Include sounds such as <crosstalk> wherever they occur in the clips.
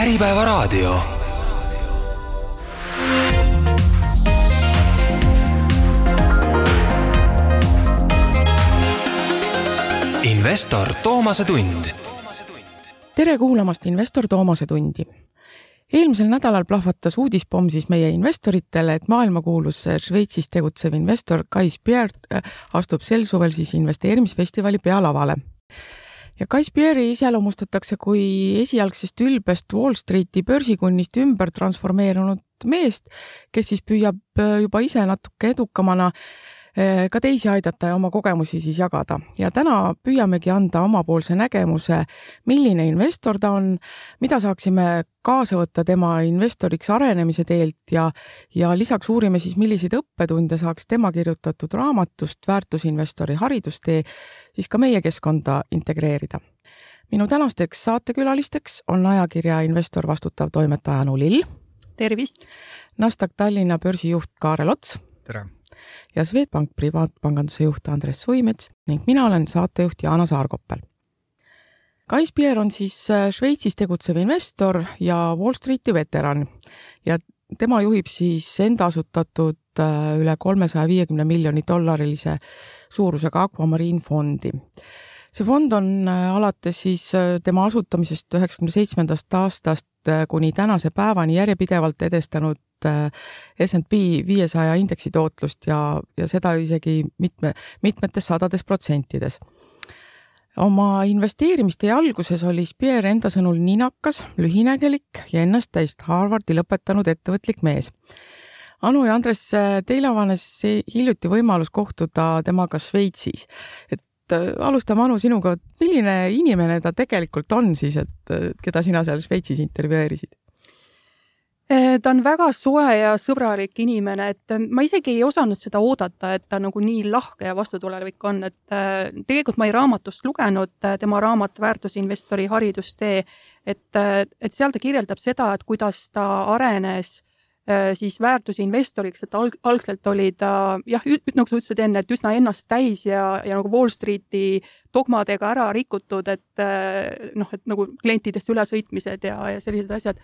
Äripäevaraadio. investor Toomase tund. tere kuulamast investor Toomase tundi. eelmisel nädalal plahvatas uudispomm siis meie investoritele, et maailmakuulus Šveitsis tegutsev investor Kais Pierre äh, astub sel suvel siis investeerimisfestivali pealavale ja Kais Pierre'i iseloomustatakse kui esialgsest ülbest Wall Streeti börsikunnist ümber transformeerunud meest, kes siis püüab äh, juba ise natuke edukamana ka teisi aidata ja oma kogemusi siis jagada. ja täna püüamegi anda omapoolse nägemuse, milline investor ta on, mida saaksime kaasa võtta tema investoriks arenemise teelt ja, ja lisaks uurime siis, milliseid õppetunde saaks tema kirjutatud raamatust Väärtusinvestori haridustee siis ka meie keskkonda integreerida. minu tänasteks saatekülalisteks on ajakirja Investor vastutav toimetaja Anu Lill. tervist! Nasdaq Tallinna börsijuht Kaarel Ots. tere! Ja Swedbank privaatpanganduse juht Andres Suimets ning mina olen saatejuht Jaana Saarkoppel Kais Pierre on siis äh, Šveitsis tegutsev investor ja Wall Streeti veteran ja tema juhib siis enda asutatud äh, üle kolmesaja viiekümne miljoni dollarilise suurusega Aquamarine fondi. see fond on äh, alates siis tema asutamisest üheksakümne seitsmendast aastast kuni tänase päevani järjepidevalt edestanud SNP viiesaja indeksi tootlust ja, ja seda isegi mitme, mitmetes sadades protsentides oma investeerimistee alguses oli Speer enda sõnul ninakas, lühinägelik ja ennast täist Harvardi lõpetanud ettevõtlik mees. Anu ja Andres, teil avanes hiljuti võimalus kohtuda temaga Šveitsis. et äh, alustame, Anu, sinuga, milline inimene ta tegelikult on siis, et äh, keda sina seal Šveitsis intervjueerisid? Äh, ta on väga soe ja sõbralik inimene, et äh, ma isegi ei osanud seda oodata, et ta nagu nii lahke ja vastutulevik on, et äh, tegelikult ma ei raamatust lugenud, tema raamat Väärtusinvestori haridustee, et, et seal ta kirjeldab seda, et kuidas ta arenes siis väärtusinvestoriks, et alg-, algselt oli ta jah, nagu sa ütlesid enne, et üsna ennast täis ja, ja nagu Wall Streeti dogmadega ära rikutud, et noh, et nagu klientidest ülesõitmised ja, ja sellised asjad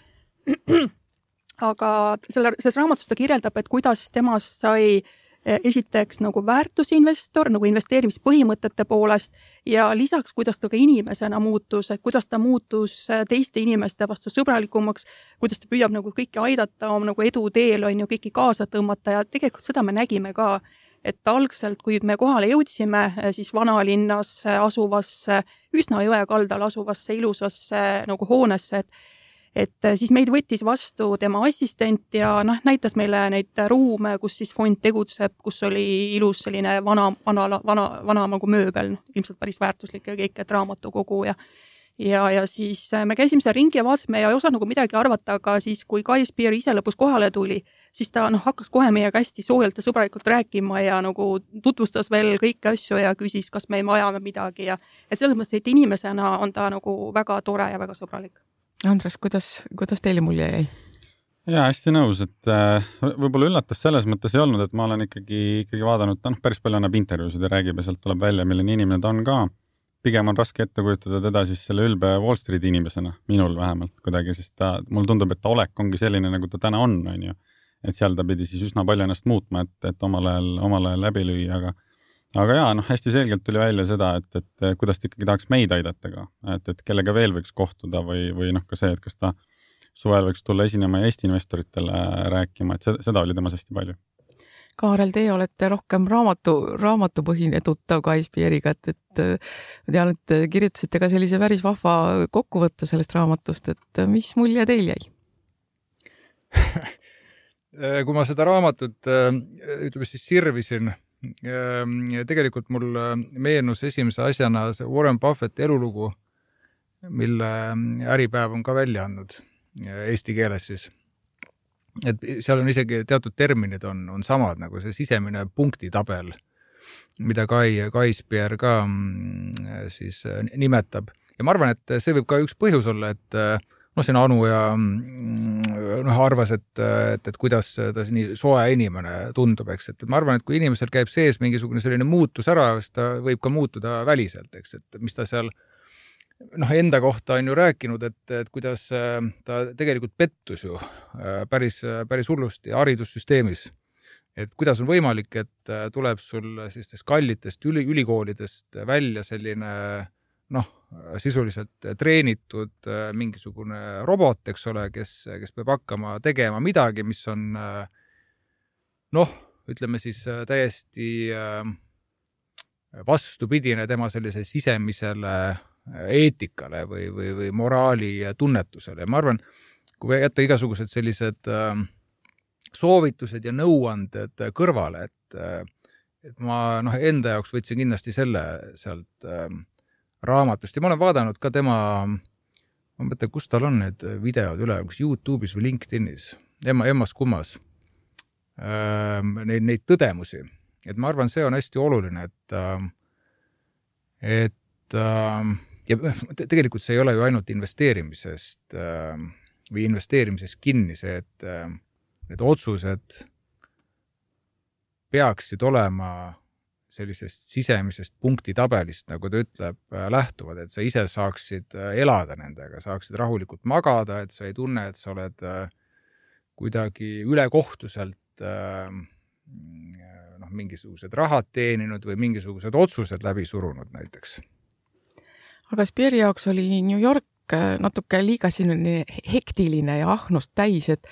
aga selle, selles raamatus ta kirjeldab, et kuidas temast sai eh, esiteks nagu väärtusinvestor nagu investeerimispõhimõtete poolest ja lisaks, kuidas ta ka inimesena muutus, et kuidas ta muutus eh, teiste inimeste vastu sõbralikumaks, kuidas ta püüab nagu kõiki aidata oma nagu eduteel on ju kõiki kaasa tõmmata ja tegelikult seda me nägime ka, et algselt, kui me kohale jõudsime, eh, siis vanalinnas asuvasse, üsna jõe kaldal asuvasse ilusasse nagu hoonesse, et et äh, siis meid võttis vastu tema assistent ja noh, näitas meile neid ruume, kus siis fond tegutseb, kus oli ilus selline vana, vana, vana, vana nagu mööbel, noh, ilmselt päris väärtuslik ja kõik, et raamatukogu ja ja, ja siis äh, me käisime seal ringi ja vaatasime ja ei osanud nagu midagi arvata, aga siis, kui Kai Spear ise lõpus kohale tuli, siis ta noh, hakkas kohe meiega hästi soojalt ja sõbralikult rääkima ja nagu tutvustas veel kõiki asju ja küsis, kas me vajame midagi ja et selles mõttes, et inimesena on ta nagu väga tore ja väga sõbralik Andres, kuidas, kuidas teile mulje jäi? ja hästi nõus, et äh, võib-olla üllatus selles mõttes ei olnud, et ma olen ikkagi, ikkagi vaadanud, ta noh, päris palju annab intervjuusid ja räägib ja sealt tuleb välja, milline inimene ta on ka. pigem on raske ette kujutada teda siis selle ülbe Wall Streeti inimesena, minul vähemalt kuidagi, sest ta, mulle tundub, et ta olek ongi selline, nagu ta täna on, on ju. et seal ta pidi siis üsna palju ennast muutma, et, et omal ajal, omal ajal läbi lüüa, aga aga jaa, noh, hästi selgelt tuli välja seda, et, et kuidas ta ikkagi tahaks meid aidata ka, et, et kellega veel võiks kohtuda või, või noh, ka see, et kas ta suvel võiks tulla esinema Eesti investoritele rääkima, et seda, seda oli temas hästi palju. Kaarel, teie olete rohkem raamatu, raamatupõhine tuttav Kais Pieriga, et, et ma tean, et kirjutasite ka sellise päris vahva kokkuvõtte sellest raamatust, et mis mulje teil jäi <laughs> kui ma seda raamatut ütleme siis sirvisin tegelikult mul äh, meenus esimese asjana see Warren Buffetti elulugu, mille mm, Äripäev on ka välja andnud äh, eesti keeles siis. et seal on isegi teatud terminid on, on samad nagu see sisemine punktitabel, mida Kai, Kai Spier ka mm, siis äh, nimetab ja ma arvan, et see võib ka üks põhjus olla, et noh, siin Anu ja mm, noh, arvas, et, et, et kuidas ta nii soe inimene tundub, eks, et ma arvan, et kui inimesel käib sees mingisugune selline muutus ära, siis ta võib ka muutuda väliselt, eks, et mis ta seal noh, enda kohta on ju rääkinud, et, et kuidas äh, ta tegelikult pettus ju äh, päris, päris hullusti haridussüsteemis. et kuidas on võimalik, et tuleb sul sellistest kallitest üli, ülikoolidest välja selline noh, sisuliselt treenitud mingisugune robot, eks ole, kes, kes peab hakkama tegema midagi, mis on noh, ütleme siis täiesti vastupidine tema sellisele sisemisele eetikale või, või, või moraali tunnetusele. Ja ma arvan, kui jätta igasugused sellised äh, soovitused ja nõuanded kõrvale, et, äh, et ma noh, enda jaoks võtsin kindlasti selle sealt äh, raamatust. Ja ma olen vaadanud ka tema, ma mõtlen, kus tal on need videod üleval, kas Youtube'is või LinkedInis, emma, emmas-kummas äh,, neid, neid tõdemusi. et ma arvan, see on hästi oluline, et äh, et äh, ja tegelikult see ei ole ju ainult investeerimisest või investeerimisest kinni, see, et need otsused peaksid olema sellisest sisemisest punktitabelist, nagu ta ütleb, äh, lähtuvad, et sa ise saaksid elada nendega, saaksid rahulikult magada, et sa ei tunne, et sa oled kuidagi ülekohtuselt noh, mingisugused rahad teeninud või mingisugused otsused läbi surunud näiteks. Aga Spieri jaoks oli New York äh, natuke liiga selline hektiline ja ahnust täis, et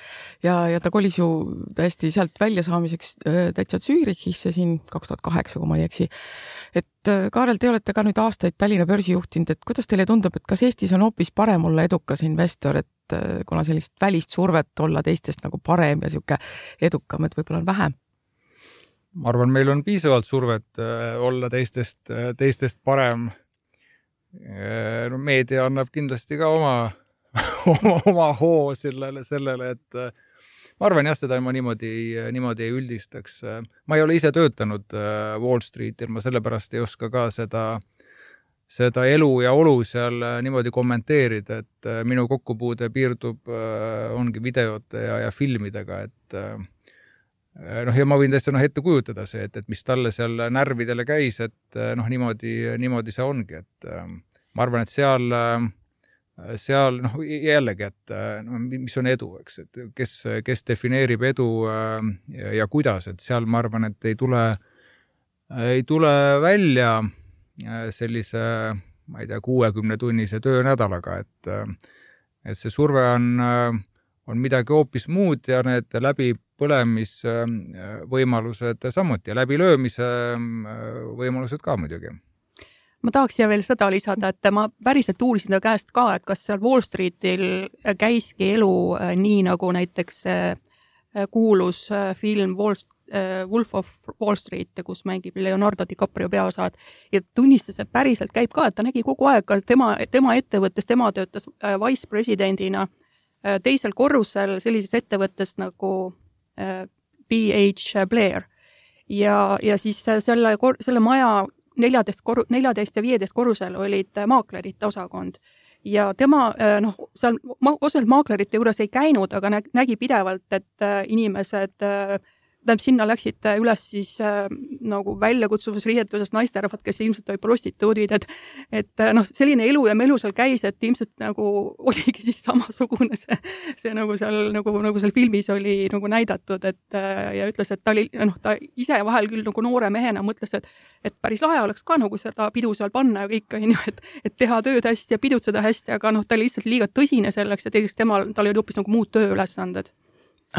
ja, ja ta kolis ju täiesti sealt väljasaamiseks äh, täitsa Zürichisse siin kaks tuhat kaheksa, kui ma ei eksi. et äh, Kaarel, te olete ka nüüd aastaid Tallinna börsi juhtinud, et kuidas teile tundub, et kas Eestis on hoopis parem olla edukas investor, et kuna sellist välist survet olla teistest nagu parem ja niisugune edukam, et võib-olla on vähem? ma arvan, meil on piisavalt survet olla teistest, teistest parem no meedia annab kindlasti ka oma, <laughs> oma, oma hoo sellele, sellele, et äh, ma arvan jah, seda ma niimoodi, niimoodi ei üldistaks. ma ei ole ise töötanud äh, Wall Streetil, ma sellepärast ei oska ka seda, seda elu ja olu seal äh, niimoodi kommenteerida, et minu kokkupuude piirdub, ongi videote ja, ja filmidega, et noh, ja ma võin täitsa noh ette kujutada see, et, et mis talle seal närvidele käis, et noh, niimoodi, niimoodi see ongi, et ma arvan, et seal, seal noh, jällegi, et no mis on edu, eks, et kes, kes defineerib edu ja, ja kuidas, et seal ma arvan, et ei tule, ei tule välja sellise, ma ei tea, kuuekümnetunnise töönädalaga, et et see surve on, on midagi hoopis muud ja need läbi põlemisvõimalused samuti ja läbilöömise võimalused ka muidugi. Ma tahaks siia veel seda lisada, et ma päriselt uurisin ta käest ka, et kas seal Wall Streetil käiski elu äh, nii, nagu näiteks äh, kuulus äh, film Wall, Wolf of Wall Street, kus mängib Leonardo DiCaprio peaosad. Ja tunnistas, et päriselt käib ka, et ta nägi kogu aeg ka tema, tema ettevõttes, tema töötas vice presidendina teisel korrusel sellises ettevõttes nagu BH Blair. Ja, ja siis selle, selle maja neljateist koru-, neljateist ja viieteist korrusel olid maaklerite osakond. Ja tema noh, seal ma otseselt maaklerite juures ei käinud, aga nägi pidevalt, et inimesed äh, tähendab, sinna läksid äh, üles siis äh, nagu väljakutsuvas riietuses naisterahvad, kes ilmselt olid prostituudid, et et äh, noh, selline elu ja melu seal käis, et ilmselt nagu <laughs> oligi siis samasugune see, see nagu seal nagu, nagu seal filmis oli nagu näidatud, et äh, ja ütles, et ta oli noh, ta ise vahel küll nagu noore mehena mõtles, et et päris lahe oleks ka nagu seda pidu seal panna ja kõik on ju, et et teha tööd hästi ja pidutseda hästi, aga noh, ta oli lihtsalt liiga tõsine selleks ja teiseks temal, tal olid hoopis nagu muud tööülesanded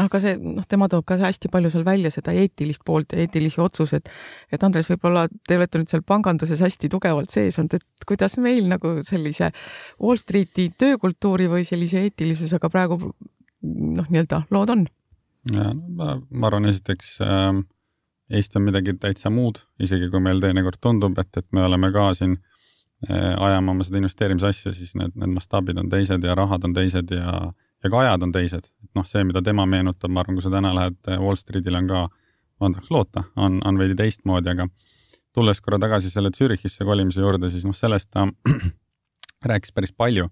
aga see, noh, tema toob ka hästi palju seal välja seda eetilist poolt ja eetilisi otsuseid. et Andres, võib-olla te olete nüüd seal panganduses hästi tugevalt sees olnud, et kuidas meil nagu sellise Wall Streeti töökultuuri või sellise eetilisusega praegu noh, nii-öelda lood on? ma, ma arvan, esiteks äh, Eesti on midagi täitsa muud, isegi kui meil teinekord tundub, et, et me oleme ka siin äh, ajama oma seda investeerimisasja, siis need, need mastaabid on teised ja rahad on teised ja äh, ja ka ajad on teised, noh, see, mida tema meenutab, ma arvan, kui sa täna lähed eh, Wall Streetile, on ka, ma tahaks loota, on, on veidi teistmoodi, aga tulles korra tagasi selle Zürichisse kolimise juurde, siis noh, sellest ta <clears throat> rääkis päris palju.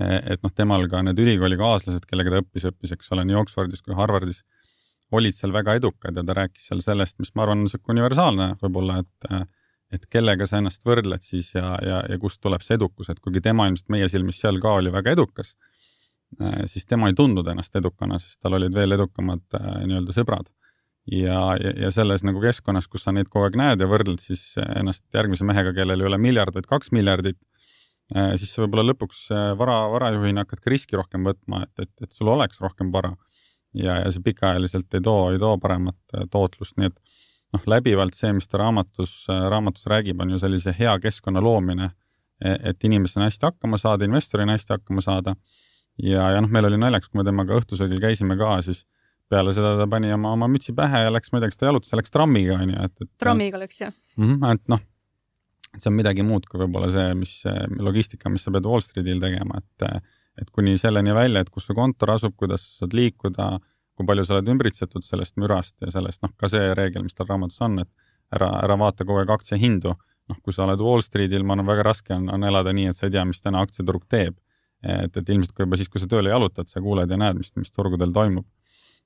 Eh, et noh, temal ka need ülikoolikaaslased, kellega ta õppis, õppis, eks ole, nii Oxfordis kui Harvardis, olid seal väga edukad ja ta rääkis seal sellest, mis ma arvan, on sihuke universaalne võib-olla, et et kellega sa ennast võrdled siis ja, ja, ja kust tuleb see edukus, et kuigi tema ilmselt meie silmis seal ka oli väga edukas, siis tema ei tundnud ennast edukana, sest tal olid veel edukamad nii-öelda sõbrad ja, ja, ja selles nagu keskkonnas, kus sa neid kogu aeg näed ja võrdled siis ennast järgmise mehega, kellel ei ole miljard, vaid kaks miljardit, siis sa võib-olla lõpuks vara, varajuhina hakkad ka riski rohkem võtma, et, et, et sul oleks rohkem vara. ja, ja see pikaajaliselt ei too, ei too paremat tootlust, nii et noh, läbivalt see, mis ta raamatus, raamatus räägib, on ju sellise hea keskkonna loomine, e, et inimesena hästi hakkama saada, investorina hästi hakkama saada. Ja, ja noh, meil oli naljakas, kui me temaga õhtusöögil käisime ka, siis peale seda ta pani oma, oma mütsi pähe ja läks, ma ei tea, kas ta jalutas, läks trammiga onju, et, et. trammiga läks jah mm. -hmm, et noh, see on midagi muud kui võib-olla see, mis logistika, mis sa pead Wall Streetil tegema, et, et kuni selleni välja, et kus su kontor asub, kuidas sa saad liikuda, kui palju sa oled ümbritsetud sellest mürast ja sellest, noh, ka see reegel, mis tal raamatus on, et ära, ära vaata kogu aeg aktsiahindu. noh, kui sa oled Wall Streetil, ma arvan, väga raske on, on elada nii, et sa ei tea, mis täna aktsiaturg teeb. Et, et ilmselt kui juba siis, kui sa tööle jalutad, sa kuuled ja näed, mis, mis turgudel toimub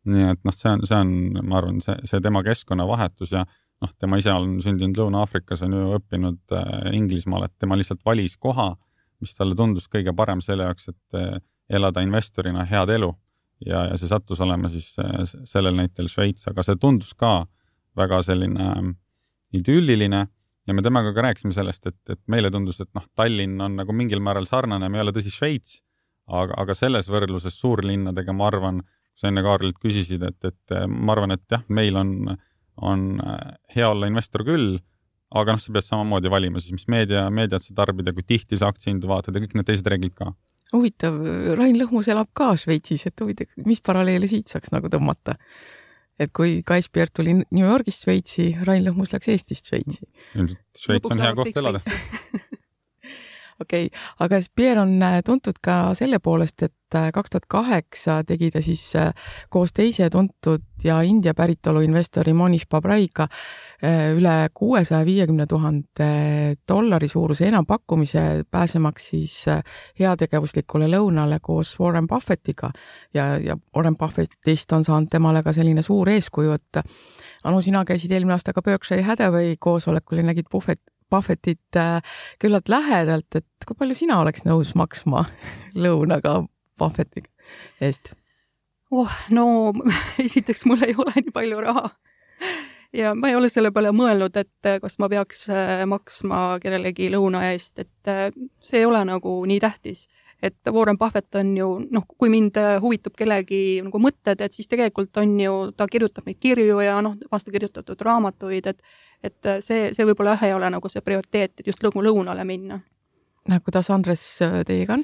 nii et noh, see on, see on, ma arvan, see, see tema keskkonnavahetus ja noh, tema ise on sündinud Lõuna-Aafrikas, on ju õppinud äh, Inglismaal, et tema lihtsalt valis koha, mis talle tundus kõige parem selle jaoks, et äh, elada investorina head elu. ja, ja see sattus olema siis äh, sellel näitel Šveits, aga see tundus ka väga selline äh, idülliline ja me temaga ka rääkisime sellest, et, et meile tundus, et noh, Tallinn on nagu mingil määral sarnane, me ei ole tõsi Šveits, aga, aga selles võrdluses suurlinnadega ma arvan, sa enne Kaarlilt küsisid, et, et äh, ma arvan, et jah, meil on, on äh, hea olla investor küll, aga noh, sa pead samamoodi valima siis, mis meedia, meediat sa tarbid ja kui tihti sa aktsiahindu vaatad ja kõik need teised reeglid ka. huvitav, Rain Lõhmus elab ka Šveitsis, et huvitav, mis paralleele siit saaks nagu tõmmata? Et kui Kais Pierre tuli New Yorgist Šveitsi, Rain Lõhmus läks Eestist Šveitsi. ilmselt Šveits on hea koht elada <laughs> okei okay., aga Pierre on äh, tuntud ka selle poolest, et äh, kaks tuhat kaheksa tegi ta siis äh, koos teise tuntud ja India päritolu investori Monish Babraiga üle kuuesaja viiekümne tuhande dollari suuruse enampakkumise, pääsemaks siis heategevuslikule lõunale koos Warren Buffettiga ja, ja Warren Buffettist on saanud temale ka selline suur eeskuju, et Anu, sina käisid eelmine aasta ka Berkshire Hathaway koosolekul ja nägid Buffett, Buffettit äh, küllalt lähedalt, et kui palju sina oleks nõus maksma <laughs> lõunaga Buffetti eest? oh, no <laughs> esiteks mul ei ole nii palju raha ja ma ei ole selle peale mõelnud, et äh, kas ma peaks äh, maksma kellelegi lõuna eest, et see ei ole nagu nii tähtis et Warren Buffett on ju noh, kui mind huvitab kellegi nagu mõtted, et siis tegelikult on ju, ta kirjutab neid kirju ja noh, vastu kirjutatud raamatuid, et et see, see võib-olla jah, ei ole nagu see prioriteet, et just lõu-, lõunale minna. kuidas, Andres, teiega on?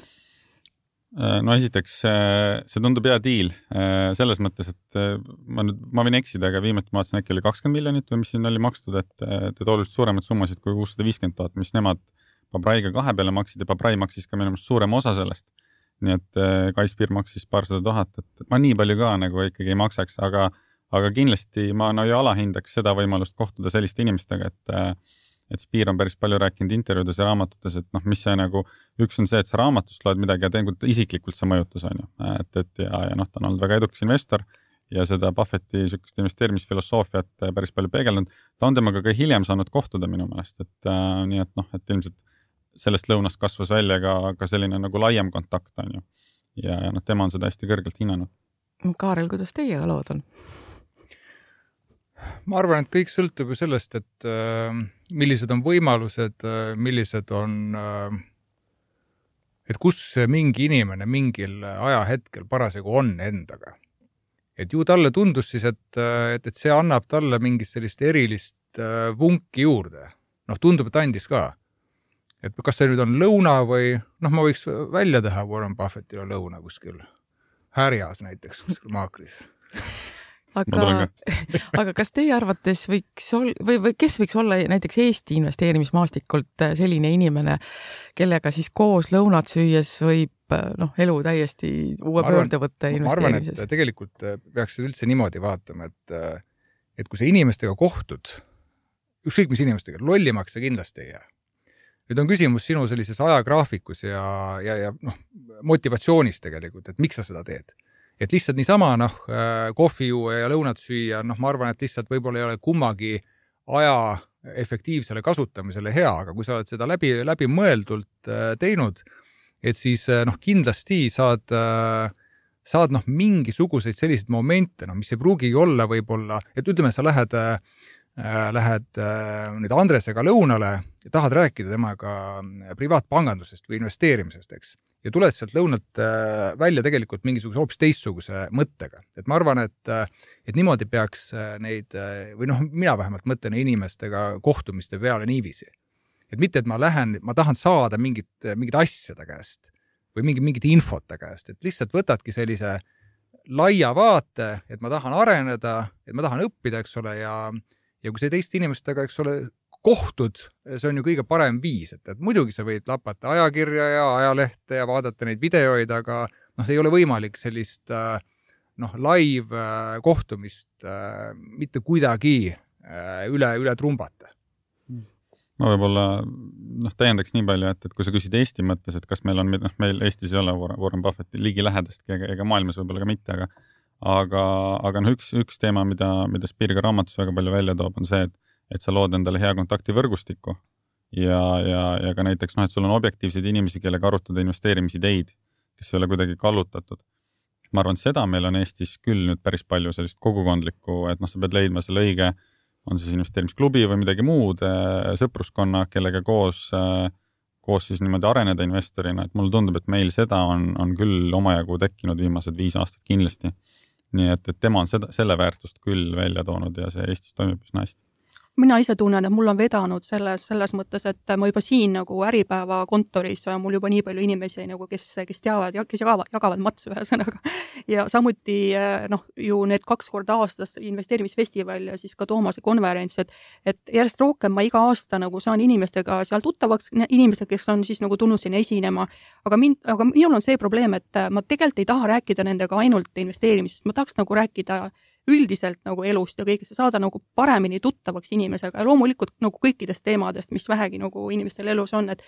Äh, no esiteks, äh, see tundub hea diil äh, selles mõttes, et ma nüüd, ma võin eksida, aga viimati ma vaatasin, äkki oli kakskümmend miljonit või mis siin oli makstud, et, et oluliselt suuremaid summasid kui kuussada viiskümmend tuhat, mis nemad Pabraiga kahe peale maksid ja Pabrai maksis ka minu meelest suurema osa sellest. nii et Kaispir maksis paarsada tuhat, et ma nii palju ka nagu ikkagi ei maksaks, aga, aga kindlasti ma no ei alahindaks seda võimalust kohtuda selliste inimestega, et et Spiir on päris palju rääkinud intervjuudes ja raamatutes, et noh, mis see nagu, üks on see, et sa raamatust loed midagi ja tegelikult isiklikult see mõjutas, on ju, et, et ja, ja noh, ta on olnud väga edukas investor ja seda Buffetti niisugust investeerimisfilosoofiat päris palju peegeldanud. ta on temaga ka hiljem saanud kohtuda minu meelest, et äh, nii et noh, et ilmselt sellest lõunast kasvas välja ka, ka selline nagu laiem kontakt, on ju. ja, ja noh, tema on seda hästi kõrgelt hinnanud. Kaarel, kuidas teiega lood on? ma arvan, et kõik sõltub ju sellest, et äh, millised on võimalused äh,, millised on äh,, et kus mingi inimene mingil ajahetkel parasjagu on endaga. et ju talle tundus siis, et, äh, et, et see annab talle mingit sellist erilist äh, vunki juurde. noh, tundub, et andis ka et kas see nüüd on lõuna või noh, ma võiks välja teha Warren Buffettile lõuna kuskil härjas näiteks, kuskil maakris. Aga, <laughs> aga kas teie arvates võiks ol- või, või kes võiks olla näiteks Eesti investeerimismaastikult selline inimene, kellega siis koos lõunat süües võib noh, elu täiesti uue pöörde võtta investeerimises? ma arvan, et tegelikult peaks seda üldse niimoodi vaatama, et et kui sa inimestega kohtud, ükskõik mis inimestega, lollimaks sa kindlasti ei jää nüüd on küsimus sinu sellises ajagraafikus ja, ja, ja noh, motivatsioonis tegelikult, et miks sa seda teed. et lihtsalt niisama noh, äh, kohvi juua ja lõunat süüa, noh, ma arvan, et lihtsalt võib-olla ei ole kummagi aja efektiivsele kasutamisele hea, aga kui sa oled seda läbi, läbimõeldult teinud, et siis noh, kindlasti saad, saad noh, mingisuguseid selliseid momente, noh, mis ei pruugigi olla võib-olla, et ütleme, sa lähed äh, Äh, lähed äh, nüüd Andresega lõunale ja tahad rääkida temaga äh, privaatpangandusest või investeerimisest, eks, ja tuled sealt lõunalt välja tegelikult mingisuguse hoopis teistsuguse mõttega. et ma arvan, et, et niimoodi peaks neid või noh, mina vähemalt mõtlen inimestega kohtumiste peale niiviisi. et mitte, et ma lähen, ma tahan saada mingit, mingit asja ta käest või mingi, mingit infot ta käest, et lihtsalt võtadki sellise laia vaate, et ma tahan areneda, et ma tahan õppida, eks ole, ja ja kui sa teiste inimestega, eks ole, kohtud, see on ju kõige parem viis, et, et muidugi sa võid lapata ajakirja ja ajalehte ja vaadata neid videoid, aga noh, ei ole võimalik sellist äh, noh, live äh, kohtumist äh, mitte kuidagi üle, üle trumbata. Ma võib-olla noh, täiendaks nii palju, et, et kui sa küsid Eesti mõttes, et kas meil on, noh, meil Eestis ei ole Warren Buffetti ligilähedastki ega, ega maailmas võib-olla ka mitte, aga aga, aga noh, üks, üks teema, mida, mida Spir ka raamatus väga palju välja toob, on see, et, et sa lood endale hea kontaktivõrgustiku ja, ja, ja ka näiteks noh, et sul on objektiivseid inimesi, kellega arutada investeerimisideid, kes ei ole kuidagi kallutatud. ma arvan, et seda meil on Eestis küll nüüd päris palju sellist kogukondlikku, et noh, sa pead leidma selle õige, on siis investeerimisklubi või midagi muud, äh, sõpruskonna, kellega koos äh, koos siis niimoodi areneda investorina, et mulle tundub, et meil seda on, on küll omajagu tekkinud viimased viis aastat kindlasti nii et, et tema on seda, selle väärtust küll välja toonud ja see Eestis toimib üsna hästi mina ise tunnen, et mul on vedanud selles, selles mõttes, et ma juba siin nagu Äripäeva kontoris on mul juba nii palju inimesi nagu, kes, kes teavad ja kes jagavad, jagavad matsu <laughs> ühesõnaga. ja samuti noh, ju need kaks korda aastas investeerimisfestival ja siis ka Toomase konverents, et et järjest rohkem ma iga aasta nagu saan inimestega seal tuttavaks, inimestega, kes on siis nagu tulnud sinna esinema, aga mind, aga minul on see probleem, et ma tegelikult ei taha rääkida nendega ainult investeerimisest, ma tahaks nagu rääkida üldiselt nagu elust ja kõigest ja saada nagu paremini tuttavaks inimesega ja loomulikult nagu kõikidest teemadest, mis vähegi nagu inimestel elus on, et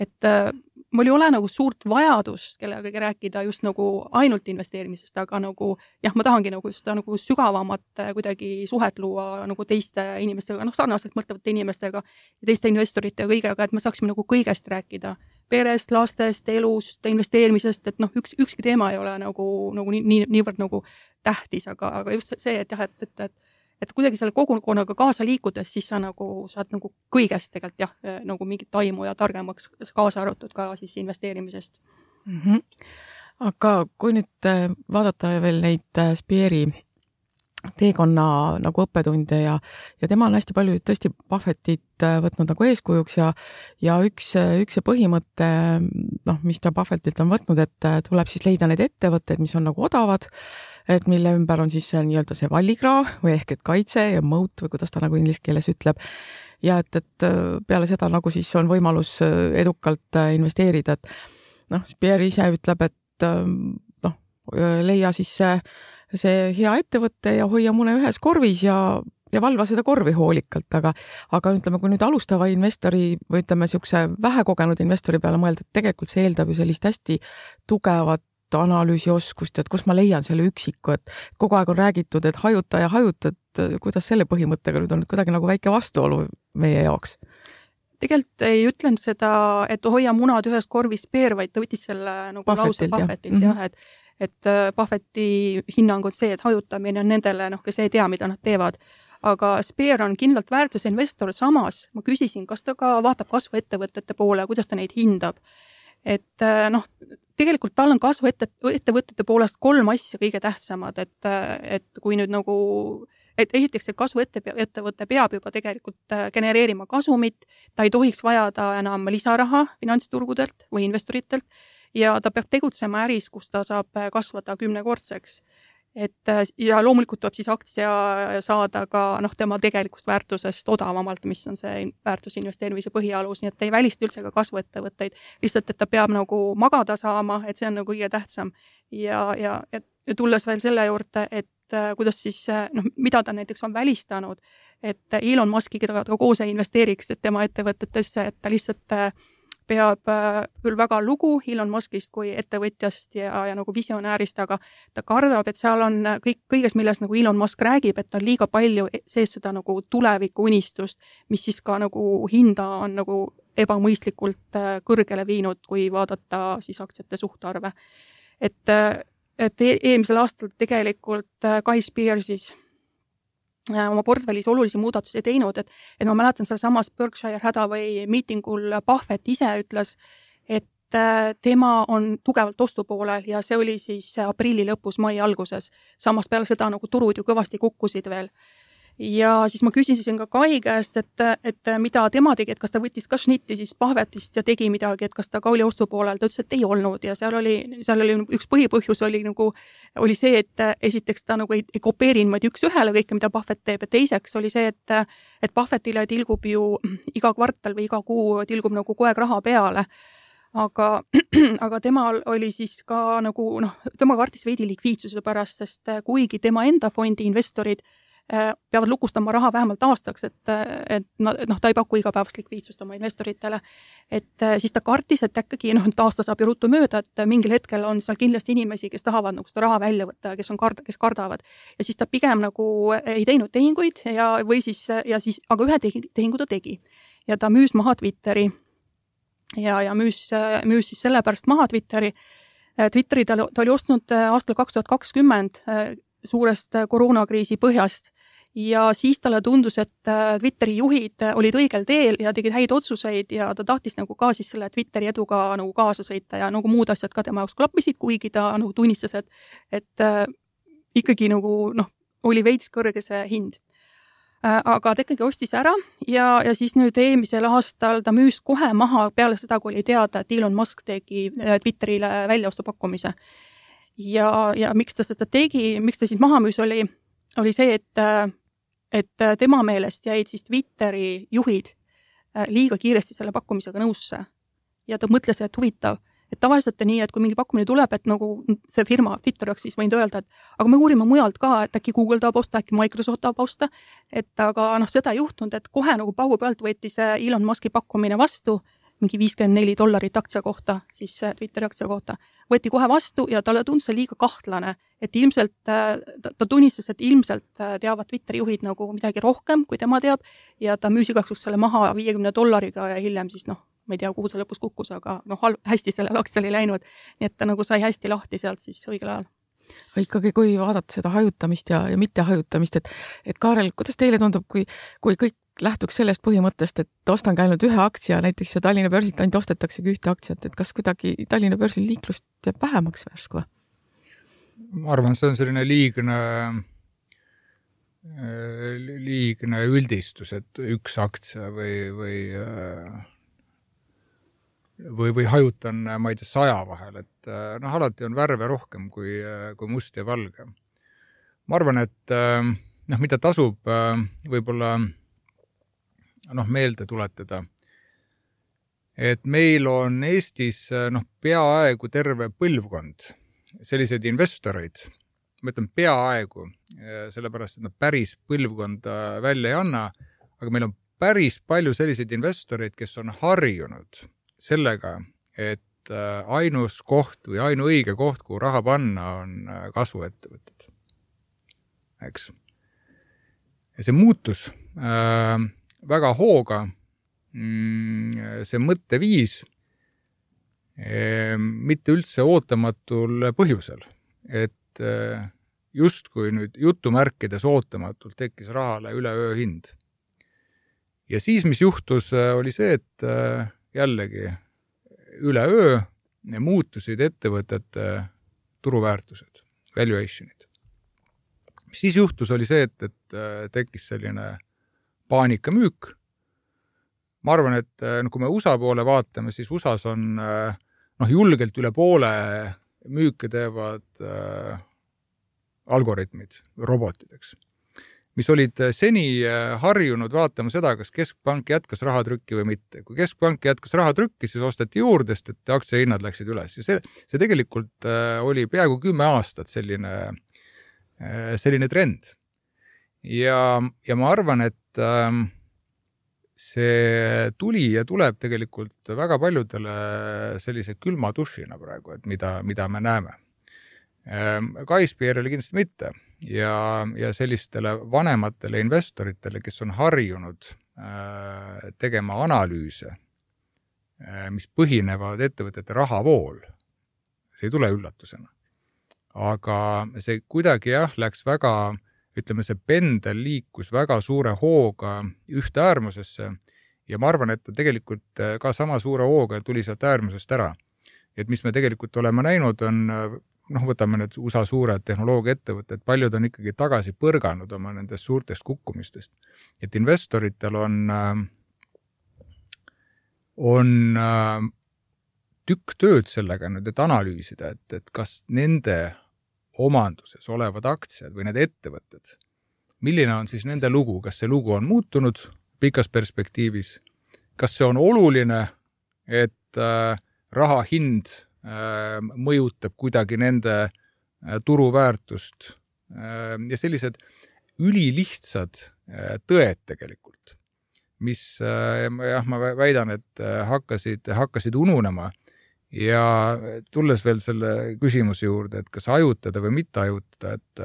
et äh, mul ei ole nagu suurt vajadust kellegagi rääkida just nagu ainult investeerimisest, aga nagu jah, ma tahangi nagu seda nagu sügavamat äh, kuidagi suhet luua nagu teiste inimestega, noh, sarnaselt mõtlevate inimestega teiste investorite ja kõigega, et me saaksime nagu kõigest rääkida perest, lastest, elust, investeerimisest, et noh, üks, ükski teema ei ole nagu, nagu nii, nii, niivõrd nagu tähtis, aga, aga just see, et jah, et, et, et et kuidagi selle kogukonnaga kaasa liikudes, siis sa nagu saad nagu kõigest tegelikult jah, nagu mingit aimu ja targemaks, kaasa arvatud ka siis investeerimisest mm. -hmm. aga kui nüüd äh, vaadata veel neid äh, Spieri teekonna nagu õppetunde ja, ja tema on hästi palju tõesti Buffettit äh, võtnud nagu eeskujuks ja, ja üks, üks see põhimõte, noh, mis ta Buffettilt on võtnud, et äh, tuleb siis leida need ettevõtted, mis on nagu odavad, et mille ümber on siis nii-öelda see vallikraav või ehk et kaitse ja moat või kuidas ta nagu inglise keeles ütleb. ja et, et äh, peale seda nagu siis on võimalus edukalt investeerida, et noh, Pierre ise ütleb, et noh, leia siis see see hea ettevõte ja hoia mune ühes korvis ja, ja valva seda korvi hoolikalt, aga, aga ütleme, kui nüüd alustava investori või ütleme, niisuguse vähekogenud investori peale mõelda, et tegelikult see eeldab ju sellist hästi tugevat analüüsioskust, et kus ma leian selle üksiku, et kogu aeg on räägitud, et hajuta ja hajuta, et kuidas selle põhimõttega nüüd on kuidagi nagu väike vastuolu meie jaoks. Tegelikult ei ütlenud seda, et hoia munad ühest korvist peer, vaid ta võttis selle nagu Buffettilt, lause Buffettilt jah, jah, et et äh, Buffetti hinnang on see, et hajutamine on nendele, noh, kes ei tea, mida nad teevad. aga Speer on kindlalt väärtusinvestor, samas ma küsisin, kas ta ka vaatab kasvuettevõtete poole, kuidas ta neid hindab. et äh, noh, tegelikult tal on kasvuette, ettevõtete poolest kolm asja kõige tähtsamad, et, äh, et kui nüüd nagu et esiteks, see kasvuettevõte peab juba tegelikult genereerima kasumit, ta ei tohiks vajada enam lisaraha finantsturgudelt või investoritelt ja ta peab tegutsema äris, kus ta saab äh, kasvada kümnekordseks. et äh, ja loomulikult tuleb siis aktsia saada ka noh, tema tegelikust väärtusest odavamalt, mis on see väärtuse investeerimise põhialus, nii et ei välista üldse ka kasvuettevõtteid, lihtsalt et ta peab nagu magada saama, et see on nagu kõige tähtsam. ja, ja, ja tulles veel selle juurde, et äh, kuidas siis noh, mida ta näiteks on välistanud, et Elon Muskiga ta ka koos ei investeeriks, et tema ettevõtetesse, et ta lihtsalt peab äh, küll väga lugu Elon Muskist kui ettevõtjast ja, ja nagu visionäärist, aga ta kardab, et seal on kõik, kõiges, millest nagu Elon Musk räägib, et on liiga palju sees seda nagu tulevikuunistust, mis siis ka nagu hinda on nagu ebamõistlikult äh, kõrgele viinud, kui vaadata siis aktsiate suhtarve. et, et e-, eelmisel aastal tegelikult Guy Spear siis Äh, oma portfellis olulisi muudatusi teinud, et, et ma mäletan sealsamas Berkshire Hathaway miitingul Buffett ise ütles, et äh, tema on tugevalt ostupoolel ja see oli siis aprilli lõpus, mai alguses. samas peale seda nagu turud ju kõvasti kukkusid veel ja siis ma küsisin ka Kai käest, et, et mida tema tegi, et kas ta võttis ka šnitti siis Pahvetist ja tegi midagi, et kas ta Kauli ostu poolel, ta ütles, et ei olnud. Ja seal oli, seal oli üks põhipõhjus oli nagu, oli see, et esiteks ta nagu ei, ei kopeeri niimoodi üks-ühele kõike, mida Pahvet teeb. Ja teiseks oli see, et, et Pahvetile tilgub ju iga kvartal või iga kuu tilgub nagu kogu aeg raha peale. Aga, aga temal oli siis ka nagu noh, tema kartis veidi likviidsuse pärast, sest kuigi tema enda fondi investorid peavad lukustama raha vähemalt aastaks, et, et noh, ta ei paku igapäevast likviidsust oma investoritele. et äh, siis ta kartis, et ikkagi noh, et aasta saab ju ruttu mööda, et mingil hetkel on seal kindlasti inimesi, kes tahavad nagu seda raha välja võtta ja kes on kard-, kes kardavad. ja siis ta pigem nagu ei teinud tehinguid ja, või siis, ja siis, aga ühe tehingu ta tegi. ja ta müüs maha Twitteri ja, ja müüs, müüs siis sellepärast maha Twitteri, Twitteri ta, ta oli ostnud aastal kaks tuhat kakskümmend suurest koroonakriisi põhjast ja siis talle tundus, et äh, Twitteri juhid olid õigel teel ja tegid häid otsuseid ja ta tahtis nagu ka siis selle Twitteri eduga nagu kaasa sõita ja nagu muud asjad ka tema jaoks klappisid, kuigi ta nagu tunnistas, et, et äh, ikkagi nagu noh, oli veits kõrge see hind äh,. aga ta ikkagi ostis ära ja, ja siis nüüd eelmisel aastal ta müüs kohe maha peale seda, kui oli teada, et Elon Musk tegi äh, Twitterile väljaostupakkumise. Ja, ja miks ta seda tegi, miks ta siis maha müüs, oli, oli see, et et tema meelest jäid siis Twitteri juhid äh, liiga kiiresti selle pakkumisega nõusse. ja ta mõtles, et huvitav, et tavaliselt on nii, et kui mingi pakkumine tuleb, et nagu see firma, Twitter oleks siis võinud öelda, et aga me uurime mujalt ka, et äkki Google tahab osta, äkki Microsoft tahab osta, et aga noh, seda ei juhtunud, et kohe nagu paugu pealt võeti see Elon Musk'i pakkumine vastu mingi viiskümmend neli dollarit aktsia kohta, siis Twitteri aktsia kohta, võeti kohe vastu ja talle tundus see liiga kahtlane, et ilmselt ta, ta tunnistas, et ilmselt teavad Twitteri juhid nagu midagi rohkem, kui tema teab ja ta müüs igaks juhuks selle maha viiekümne dollariga ja hiljem siis noh, ma ei tea, kuhu see lõpus kukkus, aga noh, hästi sellel aktsial ei läinud. nii et ta nagu sai hästi lahti sealt siis õigel ajal ikkagi, kui vaadata seda hajutamist ja, ja mittehajutamist, et, et Kaarel, kuidas teile tundub, kui, kui kõik lähtuks sellest põhimõttest, et ostangi ainult ühe aktsia näiteks ja Tallinna börsilt ainult ostetaksegi ühte aktsiat, et kas kuidagi Tallinna börsil liiklust jääb vähemaks järsku või? ma arvan, see on selline liigne, liigne üldistus, et üks aktsia või, või või, või hajutan, ma ei tea, saja vahel, et noh, alati on värve rohkem kui, kui must ja valge. ma arvan, et noh, mida tasub võib-olla noh, meelde tuletada. et meil on Eestis noh, peaaegu terve põlvkond selliseid investoreid, ma ütlen peaaegu, sellepärast et nad päris põlvkonda välja ei anna, aga meil on päris palju selliseid investoreid, kes on harjunud sellega, et äh, ainus koht või ainuõige koht, kuhu raha panna, on äh, kasvuettevõtted. eks. ja see muutus äh, väga hooga mm, see mõtteviis ehm, mitte üldse ootamatul põhjusel, et eh, justkui nüüd jutumärkides ootamatult tekkis rahale üleöö hind. ja siis, mis juhtus, eh, oli see, et eh, jällegi üleöö muutusid ettevõtete turuväärtused, valuation'id. mis siis juhtus, oli see, et, et tekkis selline paanikamüük. ma arvan, et noh, kui me USA poole vaatame, siis USA-s on äh, noh, julgelt üle poole müüke teevad äh, algoritmid, robotid, eks, mis olid seni harjunud vaatama seda, kas keskpank jätkas rahatrükki või mitte. kui keskpank jätkas rahatrükki, siis osteti juurde, sest et aktsiahinnad läksid üles ja see, see tegelikult oli peaaegu kümme aastat selline, selline trend. Ja, ja ma arvan, et äh, see tuli ja tuleb tegelikult väga paljudele sellise külma dušina praegu, et mida, mida me näeme. Kaispierele kindlasti mitte ja, ja sellistele vanematele investoritele, kes on harjunud äh, tegema analüüse äh,, mis põhinevad ettevõtete rahavool, see ei tule üllatusena. aga see kuidagi jah, läks väga äh, ütleme, see pendel liikus väga suure hooga ühte äärmusesse ja ma arvan, et ta tegelikult äh, ka sama suure hooga tuli sealt äärmusest ära. et mis me tegelikult oleme näinud, on äh, noh, võtame need USA suured tehnoloogiaettevõtted, paljud on ikkagi tagasi põrganud oma nendest suurtest kukkumistest. et investoritel on, äh, on tükk tööd sellega nüüd, et analüüsida, et, et kas nende omanduses olevad aktsiad või need ettevõtted, milline on siis nende lugu, kas see lugu on muutunud pikas perspektiivis, kas see on oluline, et äh, raha hind äh, mõjutab kuidagi nende äh, turuväärtust? Ja sellised ülilihtsad tõed tegelikult, mis jah, ma väidan, et hakkasid, hakkasid ununema ja tulles veel selle küsimuse juurde, et kas hajutada või mitte hajutada, et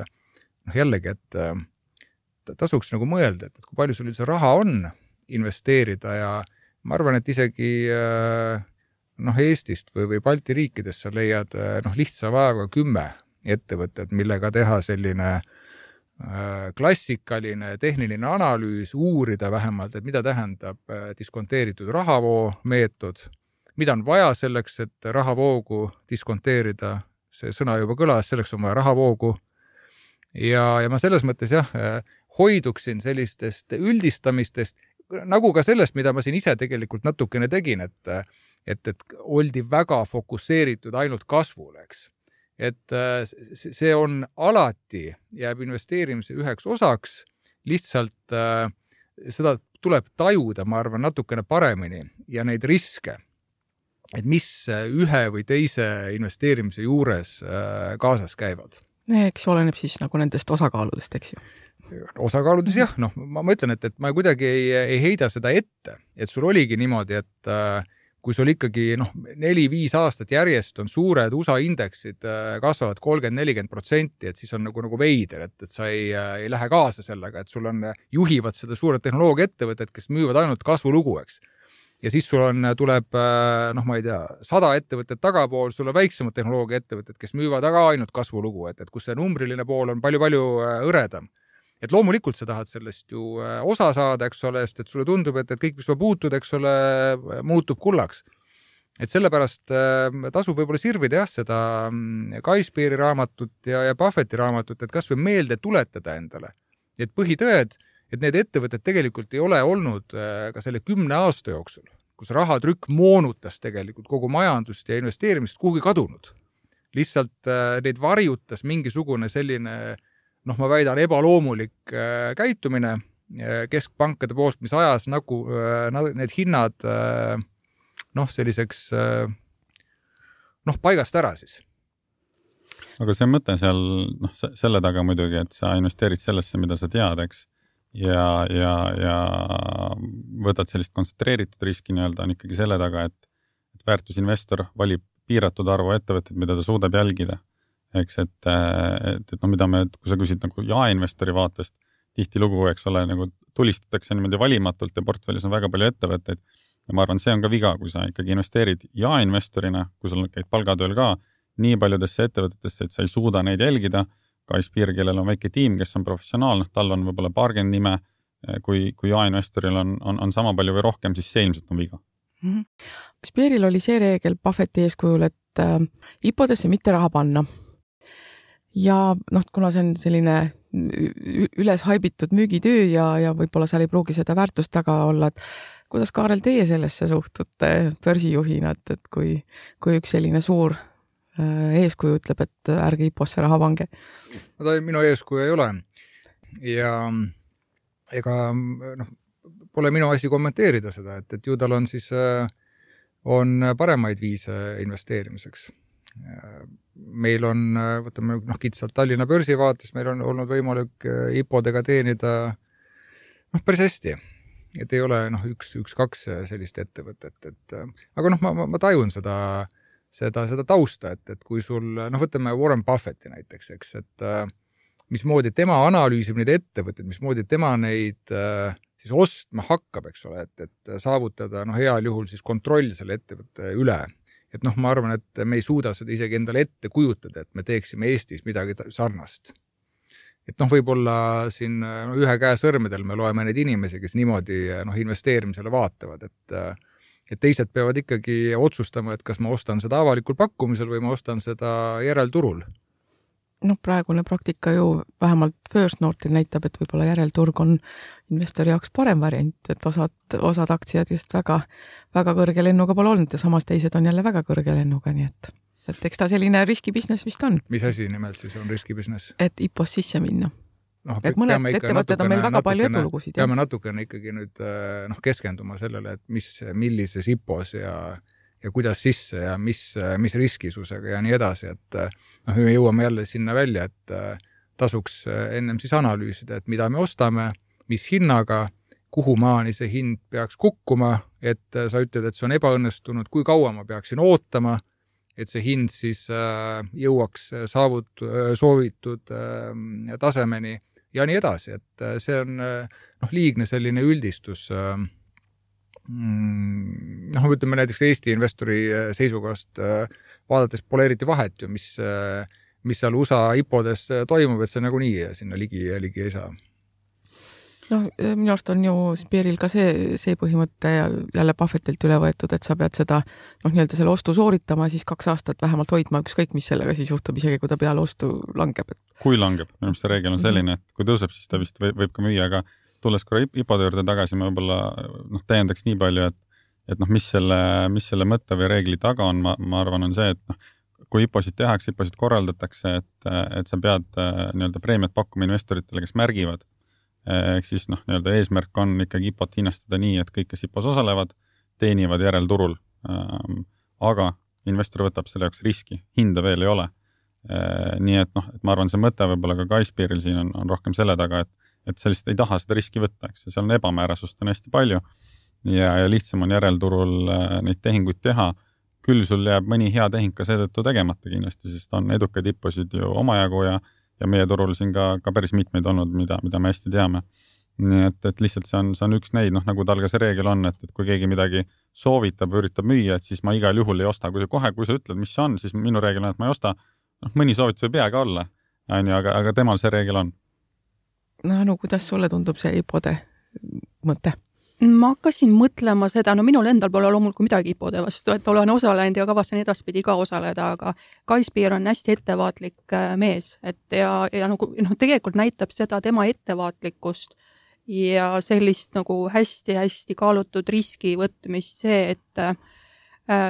noh, jällegi, et tasuks nagu mõelda, et, kui palju sul üldse raha on investeerida ja ma arvan, et isegi noh, Eestist või, või Balti riikidest sa leiad noh, lihtsa vaevaga kümme ettevõtet, millega teha selline klassikaline tehniline analüüs, uurida vähemalt, et mida tähendab äh, diskonteeritud rahavoo meetod mida on vaja selleks, et rahavoogu diskonteerida, see sõna juba kõlas, selleks on vaja rahavoogu. ja, ja ma selles mõttes jah, hoiduksin sellistest üldistamistest, nagu ka sellest, mida ma siin ise tegelikult natukene tegin, et et, et oldi väga fokusseeritud ainult kasvule, eks. et see on alati, jääb investeerimise üheks osaks, lihtsalt seda tuleb tajuda, ma arvan, natukene paremini ja neid riske et mis ühe või teise investeerimise juures äh, kaasas käivad. eks oleneb siis nagu nendest osakaaludest, eks ju osakaaludes jah, noh, ma, ma ütlen, et, et ma kuidagi ei, ei heida seda ette, et sul oligi niimoodi, et äh, kui sul ikkagi noh, neli-viis aastat järjest on suured USA indeksid äh, kasvavad kolmkümmend, nelikümmend protsenti, et siis on nagu, nagu veider, et, et sa ei äh,, ei lähe kaasa sellega, et sul on, juhivad seda suured tehnoloogiaettevõtted, kes müüvad ainult kasvulugu, eks ja siis sul on, tuleb äh, noh, ma ei tea, sada ettevõtet tagapool, sul on väiksemad tehnoloogiaettevõtted, kes müüvad aga ainult kasvulugu, et, et kus see numbriline pool on palju-palju äh, hõredam. et loomulikult sa tahad sellest ju äh, osa saada, eks ole, sest et sulle tundub, et, et kõik, mis sa puutud, eks ole, muutub kullaks. et sellepärast tasub võib-olla sirvida jah, seda mm, raamatut ja, ja Buffetti raamatut, et kasvõi meelde tuletada endale, et põhitõed et need ettevõtted tegelikult ei ole olnud äh, ka selle kümne aasta jooksul, kus rahatrükk moonutas tegelikult kogu majandust ja investeerimist kuhugi kadunud. lihtsalt äh, neid varjutas mingisugune selline noh, ma väidan, ebaloomulik äh, käitumine keskpankade poolt, mis ajas nagu need hinnad noh, selliseks noh, paigast ära siis aga see mõte seal, noh, selle taga muidugi, et sa investeerid sellesse, mida sa tead, eks ja, ja, ja võtad sellist kontsentreeritud riski nii-öelda, on ikkagi selle taga, et, et väärtusinvestor valib piiratud arvu ettevõtteid, mida ta suudab jälgida. eks, et, et, et noh, mida me, kui sa küsid nagu jaeinvestori vaatest, tihtilugu, eks ole, nagu tulistatakse niimoodi valimatult ja portfellis on väga palju ettevõtteid. ja ma arvan, see on ka viga, kui sa ikkagi investeerid jaeinvestorina, kui sul käid palgatööl ka, nii paljudesse ettevõtetesse, et sa ei suuda neid jälgida Kaispir, kellel on väike tiim, kes on professionaal, noh, tal on võib-olla paarkümmend nime, eh, kui, kui jaeinvestoril on, on, on sama palju või rohkem, siis see ilmselt on viga mm. -hmm. Kaspiril oli see reegel Buffetti eeskujul, et äh, IPO-desse mitte raha panna. ja noh, kuna see on selline üles haibitud müügitöö ja, ja võib-olla seal ei pruugi seda väärtust taga olla, et kuidas, Kaarel, teie sellesse suhtute börsijuhina, et, et kui, kui üks selline suur eeskuju ütleb, et ärge IPO-sse raha pange? no ta minu eeskuju ei ole ja ega noh, pole minu asi kommenteerida seda, et, et ju tal on siis, äh, on paremaid viise investeerimiseks. meil on, võtame noh, kitsalt Tallinna börsi vaates, meil on olnud võimalik IPO-dega teenida noh, päris hästi et ei ole noh, üks, üks-kaks sellist ettevõtet, et aga noh, ma, ma, ma tajun seda, seda, seda tausta, et, et kui sul noh, võtame Warren Buffetti näiteks, eks, et mismoodi tema analüüsib neid ettevõtteid, mismoodi tema neid siis ostma hakkab, eks ole, et, et saavutada noh, heal juhul siis kontroll selle ettevõtte üle et noh, ma arvan, et me ei suuda seda isegi endale ette kujutada, et me teeksime Eestis midagi sarnast. et noh, võib-olla siin no, ühe käe sõrmedel me loeme neid inimesi, kes niimoodi noh, investeerimisele vaatavad, et et teised peavad ikkagi otsustama, et kas ma ostan seda avalikul pakkumisel või ma ostan seda järelturul noh, praegune praktika ju vähemalt First Northil näitab, et võib-olla järelturg on investori jaoks parem variant, et osad, osad aktsiad just väga, väga kõrge lennuga pole olnud ja samas teised on jälle väga kõrge lennuga, nii et, et eks ta selline riskibusiness vist on. mis asi nimelt siis on riskibusiness? et IPO-s sisse minna noh, et mõned ettevõtted on meil väga natukene, palju edulugusid. peame natukene ikkagi nüüd noh, keskenduma sellele, et mis, millises IPO-s ja ja kuidas sisse ja mis, mis riskisusega ja nii edasi, et noh, me jõuame jälle sinna välja, et tasuks ennem siis analüüsida, et mida me ostame, mis hinnaga, kuhu maani see hind peaks kukkuma, et sa ütled, et see on ebaõnnestunud, kui kaua ma peaksin ootama, et see hind siis jõuaks saavut-, soovitud tasemeni ja nii edasi, et see on noh, liigne selline üldistus Mm, noh, ütleme näiteks Eesti investori äh, seisukohast äh, vaadates pole eriti vahet ju, mis, äh, mis seal USA IPO-des toimub, et see nagunii sinna ligi, ligi ei saa noh, minu arust on ju Spearil ka see, see põhimõte jälle Buffettilt üle võetud, et sa pead seda noh, nii-öelda selle ostu sooritama, siis kaks aastat vähemalt hoidma, ükskõik mis sellega siis juhtub, isegi kui ta peale ostu langeb, et. kui langeb, minu arust see reegel on selline, et kui tõuseb, siis ta vist võib, võib ka müüa, aga tulles korra IPO-de juurde tagasi, ma võib-olla noh, täiendaks nii palju, et et noh, mis selle, mis selle mõtte või reegli taga on, ma, ma arvan, on see, et noh, kui IPO-sid tehakse, IPO-sid korraldatakse, et, et sa pead nii-öelda preemiat pakkuma investoritele, kes märgivad. Ehk siis noh, nii-öelda eesmärk on ikkagi IPO-t hinnastada nii, et kõik, kes IPO-s osalevad, teenivad järelturul. aga investor võtab selle jaoks riski, hinda veel ei ole. nii et noh, et ma arvan, see mõte võib-olla ka Kaispiril siin on, on rohkem selle taga, et et sa lihtsalt ei taha seda riski võtta, eks ju, seal on ebamäärasust on hästi palju ja, ja lihtsam on järelturul äh, neid tehinguid teha. küll sul jääb mõni hea tehing ka seetõttu tegemata kindlasti, sest on edukaid IPO-sid ju omajagu ja, ja meie turul siin ka, ka päris mitmeid olnud, mida, mida me hästi teame. nii et, et lihtsalt see on, see on üks neid, noh, nagu tal ka see reegel on, et, et kui keegi midagi soovitab või üritab müüa, et siis ma igal juhul ei osta, kui sa kohe, kui sa ütled, mis see on, siis minu reegel on, et ma ei osta. noh, mõni soovitus hea ka olla, on ju, aga, aga temal see reegel on no Anu, kuidas sulle tundub see IPO-de mõte? Ma hakkasin mõtlema seda, no minul endal pole loomulikult midagi IPO-de vastu, et olen osalenud ja kavatsen edaspidi ka osaleda, aga Kaispiir on hästi ettevaatlik äh, mees, et ja, ja nagu noh, tegelikult näitab seda tema ettevaatlikkust ja sellist nagu hästi-hästi kaalutud riski võtmist see, et äh,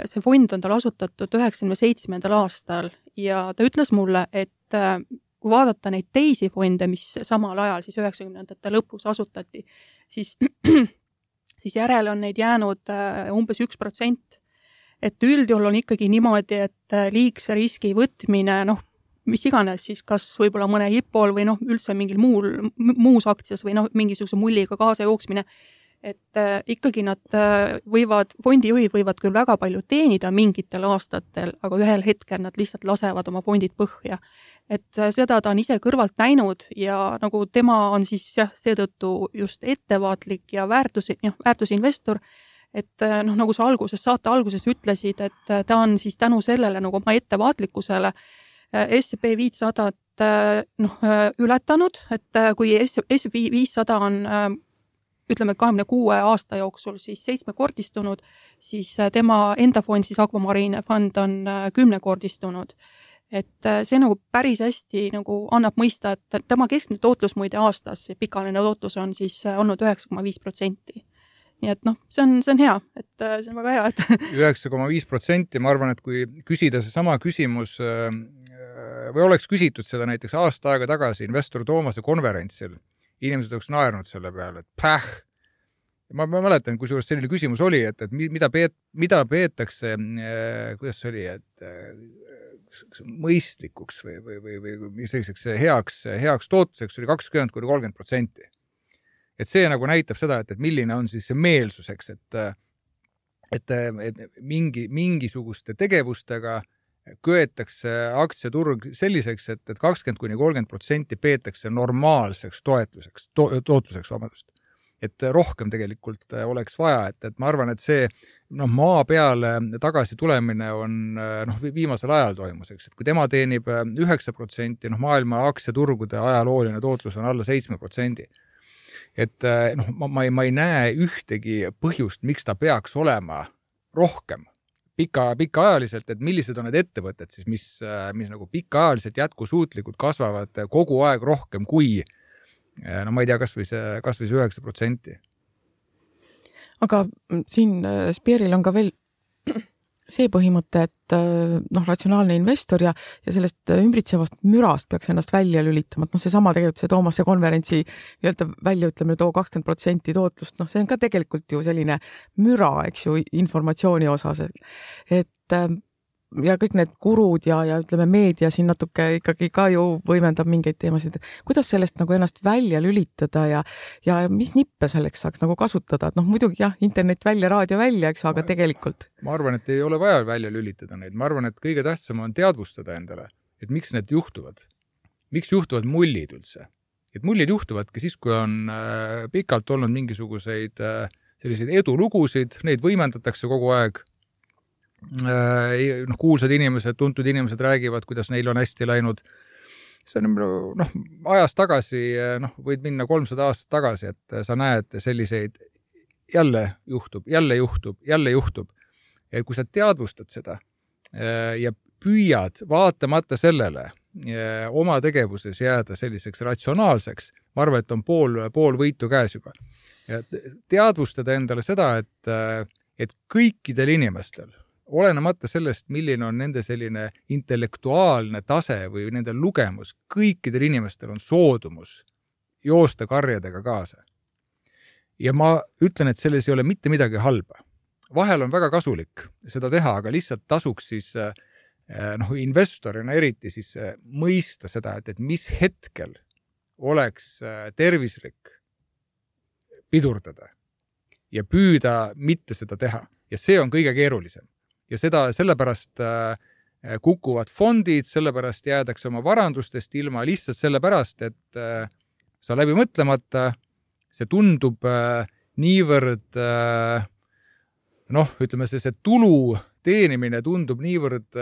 see fond on tal asutatud üheksakümne seitsmendal aastal ja ta ütles mulle, et äh, kui vaadata neid teisi fonde, mis samal ajal siis üheksakümnendate lõpus asutati, siis, <clears throat> siis järele on neid jäänud äh, umbes üks protsent. et üldjuhul on ikkagi niimoodi, et äh, liigse riski võtmine, noh, mis iganes siis, kas võib-olla mõne IPO-l või noh, üldse mingil muul, muus aktsias või noh, mingisuguse mulliga kaasa jooksmine et äh, ikkagi nad võivad, fondijuhid võivad küll väga palju teenida mingitel aastatel, aga ühel hetkel nad lihtsalt lasevad oma fondid põhja. Et äh, seda ta on ise kõrvalt näinud ja nagu tema on siis jah, seetõttu just ettevaatlik ja väärtus, noh, väärtusinvestor, et äh, noh, nagu sa alguses, saate alguses ütlesid, et äh, ta on siis tänu sellele nagu oma ettevaatlikkusele SEB viitsadat noh, ületanud, et kui S viissada on ütleme, kahekümne kuue aasta jooksul siis seitsmekordistunud, siis tema enda fond, siis Aquamarine fond on kümnekordistunud. Et äh, see nagu päris hästi nagu annab mõista, et tema keskmine tootlus muide aastas, pikaajaline tootlus on siis olnud üheksa koma viis protsenti nii et noh, see on, see on hea, et see on väga hea, et. <laughs> üheksa koma viis protsenti, ma arvan, et kui küsida seesama küsimus või oleks küsitud seda näiteks aasta aega tagasi investor Toomase konverentsil inimesed oleks naernud selle peale, et päh. ma, ma mäletan, kusjuures selline küsimus oli, et, et mida peet-, mida peetakse äh,, kuidas see oli, et äh, mõistlikuks või, või, või, või selliseks heaks, heaks tootluseks oli kakskümmend kuni kolmkümmend protsenti. et see nagu näitab seda, et, et milline on siis see meelsus, eks, et et, et mingi, mingisuguste tegevustega köetakse aktsiaturg selliseks, et, et kakskümmend kuni kolmkümmend protsenti peetakse normaalseks toetuseks to,, tootluseks, vabandust. et rohkem tegelikult oleks vaja, et, et ma arvan, et see noh, maa peale tagasi tulemine on noh, viimasel ajal toimus, eks, et kui tema teenib üheksa protsenti, noh, maailma aktsiaturgude ajalooline tootlus on alla seitsme protsendi. Et äh, noh, ma, ma ei, ma ei näe ühtegi põhjust, miks ta peaks olema rohkem. Pika, pikaajaliselt, et millised on need ettevõtted siis, mis, mis nagu pikaajaliselt jätkusuutlikult kasvavad kogu aeg rohkem kui no ma ei tea, kasvõi see, kasvõi see üheksa protsenti. Aga siin Spearil on ka veel <clears throat> see põhimõte, et äh, noh, ratsionaalne investor ja, ja sellest ümbritsevast mürast peaks ennast välja lülitama, et noh, seesama tegelikult see Toomase konverentsi nii-öelda väljaütlemine, too kakskümmend protsenti tootlust, noh, see on ka tegelikult ju selline müra, eks ju, informatsiooni osas, et, et äh, ja kõik need gurud ja, ja ütleme, meedia siin natuke ikkagi ka ju võimendab mingeid teemasid, et kuidas sellest nagu ennast välja lülitada ja, ja mis nippe selleks saaks nagu kasutada, et noh, muidugi jah, internet välja, raadio välja, eks, aga tegelikult. ma arvan, et ei ole vaja välja lülitada neid, ma arvan, et kõige tähtsam on teadvustada endale, et miks need juhtuvad. miks juhtuvad mullid üldse? et mullid juhtuvadki siis, kui on äh, pikalt olnud mingisuguseid äh, selliseid edulugusid, neid võimendatakse kogu aeg noh, kuulsad inimesed, tuntud inimesed räägivad, kuidas neil on hästi läinud. see on noh, ajas tagasi, noh, võid minna kolmsada aastat tagasi, et sa näed selliseid, jälle juhtub, jälle juhtub, jälle juhtub. et kui sa teadvustad seda äh, ja püüad vaatamata sellele äh, oma tegevuses jääda selliseks ratsionaalseks, ma arvan, et on pool, pool võitu käes juba. ja teadvustada endale seda, et, et kõikidel inimestel olenemata sellest, milline on nende selline intellektuaalne tase või nende lugemus, kõikidel inimestel on soodumus joosta karjadega kaasa. ja ma ütlen, et selles ei ole mitte midagi halba. vahel on väga kasulik seda teha, aga lihtsalt tasuks siis eh, noh, investorina eriti siis eh, mõista seda, et, et mis hetkel oleks tervislik pidurdada ja püüda mitte seda teha ja see on kõige keerulisem ja seda sellepärast äh, kukuvad fondid, sellepärast jäädakse oma varandustest ilma lihtsalt sellepärast, et äh, sa läbi mõtlemata, see tundub äh, niivõrd noh, ütleme see, see tulu teenimine tundub niivõrd,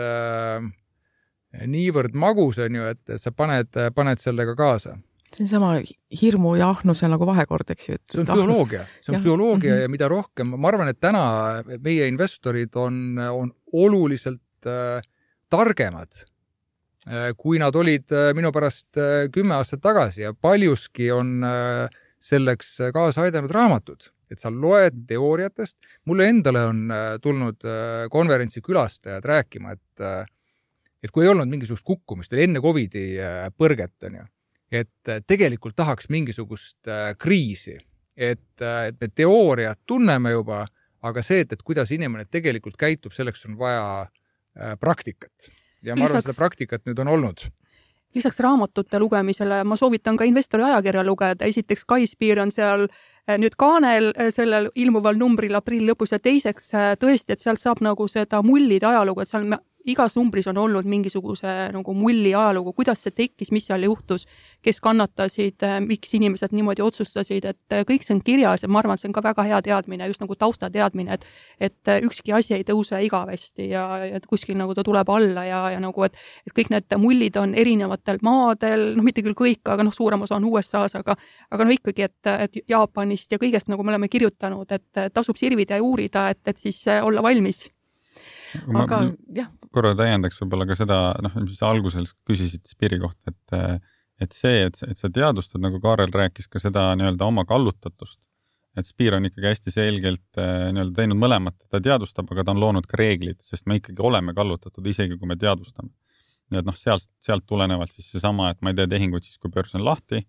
niivõrd magus, on ju, et sa paned, paned sellega kaasa see on sama hirmu ja ahnuse nagu vahekord, eks ju. see on psühholoogia, see on ja. psühholoogia mm -hmm. ja mida rohkem, ma arvan, et täna meie investorid on, on oluliselt äh, targemad äh,, kui nad olid äh, minu pärast äh, kümme aastat tagasi ja paljuski on äh, selleks kaasa aidanud raamatud, et sa loed teooriatest. mulle endale on äh, tulnud äh, konverentsi külastajad rääkima, et äh, et kui ei olnud mingisugust kukkumist, enne Covidi äh, põrget, onju et äh, tegelikult tahaks mingisugust äh, kriisi, et, äh, et me teooriat tunneme juba, aga see, et, et kuidas inimene tegelikult käitub, selleks on vaja praktikat. ja ma Lisaks... arvan, seda praktikat nüüd on olnud. lisaks raamatute lugemisele ma soovitan ka investori ajakirja lugeda, esiteks Kaispiir on seal nüüd kaanel sellel ilmuval numbril aprilli lõpus ja teiseks tõesti, et sealt saab nagu seda mullide ajalugu, et seal igas numbris on olnud mingisuguse nagu mulli ajalugu, kuidas see tekkis, mis seal juhtus, kes kannatasid, miks inimesed niimoodi otsustasid, et kõik see on kirjas ja ma arvan, et see on ka väga hea teadmine, just nagu taustateadmine, et et ükski asi ei tõuse igavesti ja, ja kuskil nagu ta tuleb alla ja, ja nagu, et et kõik need mullid on erinevatel maadel, noh, mitte küll kõik, aga noh, suurem osa on USA-s, aga aga no ikkagi, et, et Jaapanist ja kõigest, nagu me oleme kirjutanud, et tasub sirvida ja uurida, et, et siis olla valmis aga jah. korra täiendaks võib-olla ka seda, noh, mis sa alguses küsisid Spiri kohta, et, et see, et, et sa teadvustad, nagu Kaarel rääkis ka seda nii-öelda oma kallutatust, et Spir on ikkagi hästi selgelt eh, nii-öelda teinud mõlemat, ta teadvustab, aga ta on loonud ka reeglid, sest me ikkagi oleme kallutatud, isegi kui me teadvustame. nii et noh, sealt, sealt tulenevalt siis seesama, et ma ei tee tehinguid siis, kui börs on lahti,